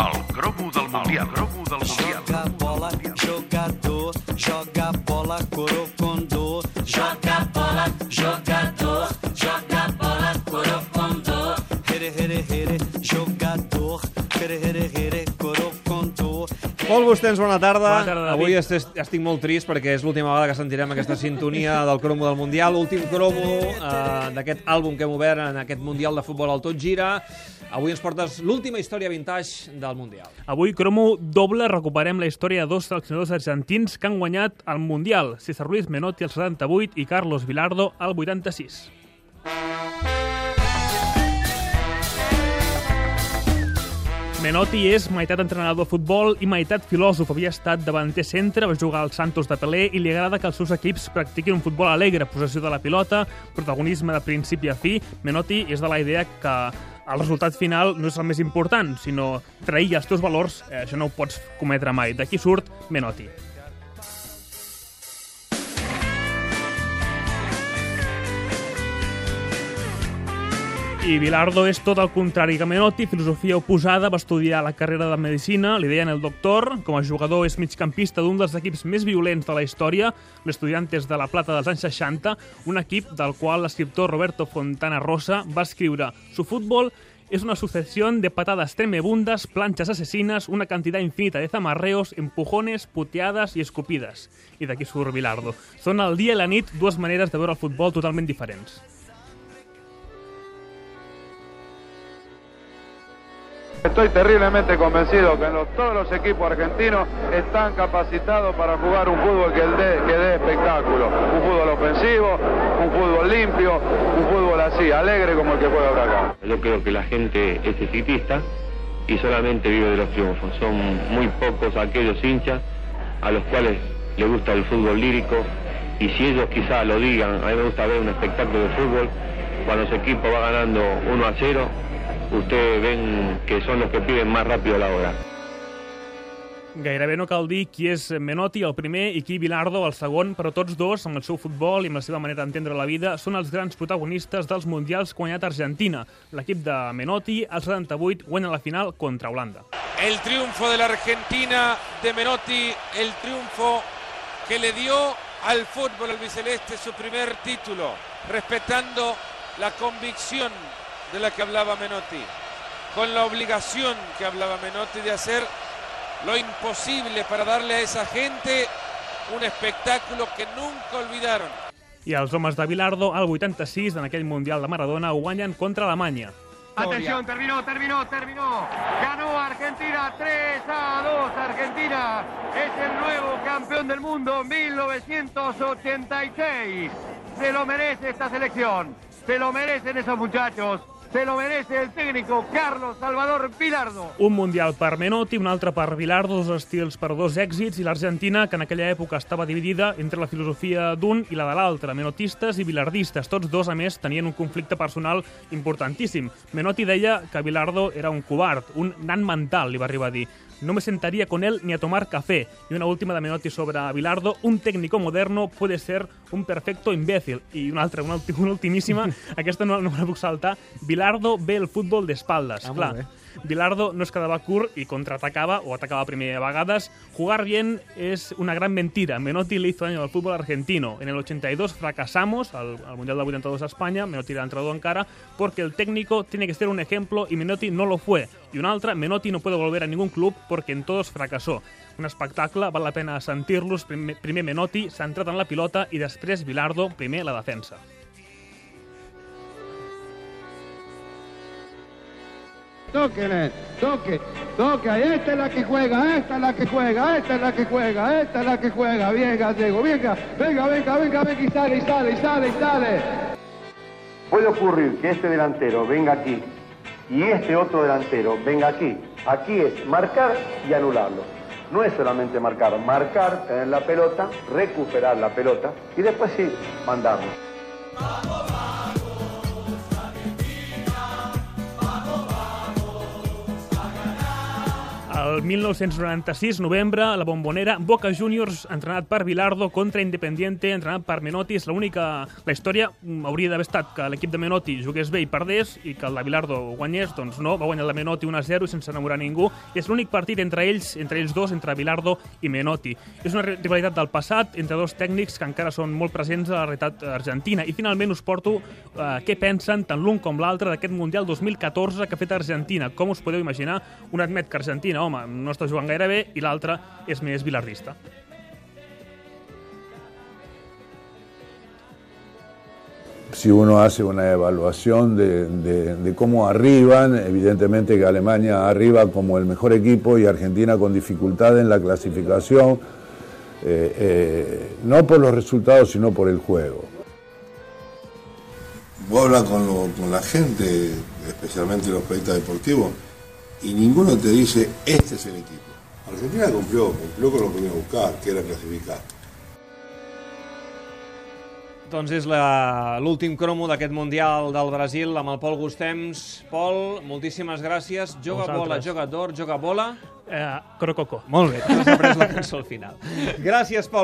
El cromo del Mundial. El cromo del Mundial. Joga bola, jogador, joga bola, corocondô. Vostès, bona tarda. Bona tarda, David. Avui estic, estic molt trist perquè és l'última vegada que sentirem aquesta sintonia del cromo del Mundial, l'últim cromo eh, d'aquest àlbum que hem obert en aquest Mundial de Futbol al Tot Gira. Avui ens portes l'última història vintage del Mundial. Avui, cromo doble, recuperem la història de dos seleccionadors argentins que han guanyat el Mundial, César Ruiz Menotti al 78 i Carlos Vilardo al 86. Menotti és meitat entrenador de futbol i meitat filòsof. Havia estat davanter centre, va jugar als Santos de Pelé i li agrada que els seus equips practiquin un futbol alegre, possessió de la pilota, protagonisme de principi a fi. Menotti és de la idea que el resultat final no és el més important, sinó trair els teus valors, eh, això no ho pots cometre mai. D'aquí surt Menotti. I Bilardo és tot el contrari que Menotti, filosofia oposada, va estudiar la carrera de Medicina, li deien el doctor, com a jugador és migcampista d'un dels equips més violents de la història, l'Estudiantes de la Plata dels anys 60, un equip del qual l'escriptor Roberto Fontana Rosa va escriure «Su fútbol es una sucesión de patadas tremebundas, planchas asesinas, una cantidad infinita de zamarreos, empujones, puteadas i escupides». I d'aquí surt Bilardo. Són el dia i la nit dues maneres de veure el futbol totalment diferents. Estoy terriblemente convencido que todos los equipos argentinos están capacitados para jugar un fútbol que dé, espectáculo. Un fútbol ofensivo, un fútbol limpio, un fútbol así, alegre como el que juega acá. Yo creo que la gente es exitista y solamente vive de los triunfos. Son muy pocos aquellos hinchas a los cuales le gusta el fútbol lírico y si ellos quizá lo digan, a mí me gusta ver un espectáculo de fútbol, cuando su equipo va ganando 1 a 0, ustedes ven que son los que piden más rápido la hora. Gairebé no cal dir qui és Menotti, el primer, i qui Bilardo, el segon, però tots dos, amb el seu futbol i amb la seva manera d'entendre la vida, són els grans protagonistes dels Mundials que ha guanyat Argentina. L'equip de Menotti, al 78, guanya la final contra Holanda. El triunfo de la Argentina de Menotti, el triunfo que le dio al fútbol albiceleste su primer título, respetando la convicción de la que hablaba Menotti, con la obligación que hablaba Menotti de hacer lo imposible para darle a esa gente un espectáculo que nunca olvidaron. I els homes de Bilardo, al 86, en aquell Mundial de Maradona, ho guanyen contra Alemanya. Atención, terminó, terminó, terminó. Ganó Argentina 3 a 2. Argentina es el nuevo campeón del mundo 1986. Se lo merece esta selección. Se lo merecen esos muchachos. Se lo merece el técnico Carlos Salvador Pilardo. Un Mundial per Menotti, un altre per Bilardo, dos estils per dos èxits, i l'Argentina, que en aquella època estava dividida entre la filosofia d'un i la de l'altre, menotistes i bilardistes. Tots dos, a més, tenien un conflicte personal importantíssim. Menotti deia que Bilardo era un covard, un nan mental, li va arribar a dir. No me sentaría con él ni a tomar café. Y una última de Menotti sobre Bilardo. Un técnico moderno puede ser un perfecto imbécil. I una altra, una ultimíssima, aquesta no, no me la puc saltar. Bilardo ve el futbol d'espaldes. Ah, Clar. Bilardo no es quedava curt i contraatacava o atacava primer a vegades. Jugar bien es una gran mentira. Menotti le hizo daño al fútbol argentino. En el 82 fracasamos al, al Mundial del 82 a España, Menotti era entrenador encara, porque el técnico tiene que ser un ejemplo y Menotti no lo fue. Y una altra, Menotti no puede volver a ningún club porque en todos fracasó. Un espectacle, val la pena sentir-los. Primer, primer Menotti, centrat en la pilota, i després Bilardo, primer la defensa. Tóquenle, toque, toque. Esta es la que juega, esta es la que juega, esta es la que juega, esta es la que juega. Bien, Gallego, venga, venga, venga, venga, venga, y sale, y sale, y sale, y sale. Puede ocurrir que este delantero venga aquí y este otro delantero venga aquí. Aquí es marcar y anularlo. No es solamente marcar, marcar, tener la pelota, recuperar la pelota y después sí, mandarlo. El 1996, novembre, a la Bombonera, Boca Juniors, entrenat per Bilardo, contra Independiente, entrenat per Menotti. És l'única... La història mm, hauria d'haver estat que l'equip de Menotti jugués bé i perdés, i que el de Bilardo guanyés, doncs no, va guanyar de Menotti 1-0 i sense enamorar ningú. És l'únic partit entre ells, entre ells dos, entre Bilardo i Menotti. És una rivalitat del passat entre dos tècnics que encara són molt presents a la realitat argentina. I finalment us porto eh, què pensen tant l'un com l'altre d'aquest Mundial 2014 que ha fet Argentina. Com us podeu imaginar, un admet que Argentina, home, no està jugant gaire bé i l'altre és més bilardista. si uno hace una evaluación de, de- de cómo arriban, evidentemente que Alemania arriba como el mejor equipo y Argentina con dificultad en la clasificación, eh, eh, no por los resultados, sino por el juego. Vos hablas con, lo- con la gente, especialmente los periodistas deportivos, y ninguno te dice, este es el equipo. Argentina cumplió, cumplió con lo que venía a buscar, que era clasificar. Doncs és la- l'últim cromo d'aquest Mundial del Brasil amb el Pol Gustems. Pol, moltíssimes gràcies. Joga Vosaltres. bola, jogador, joga bola. Eh, Crococo. Molt bé, t'has après la cançó al final. Gràcies, Pol.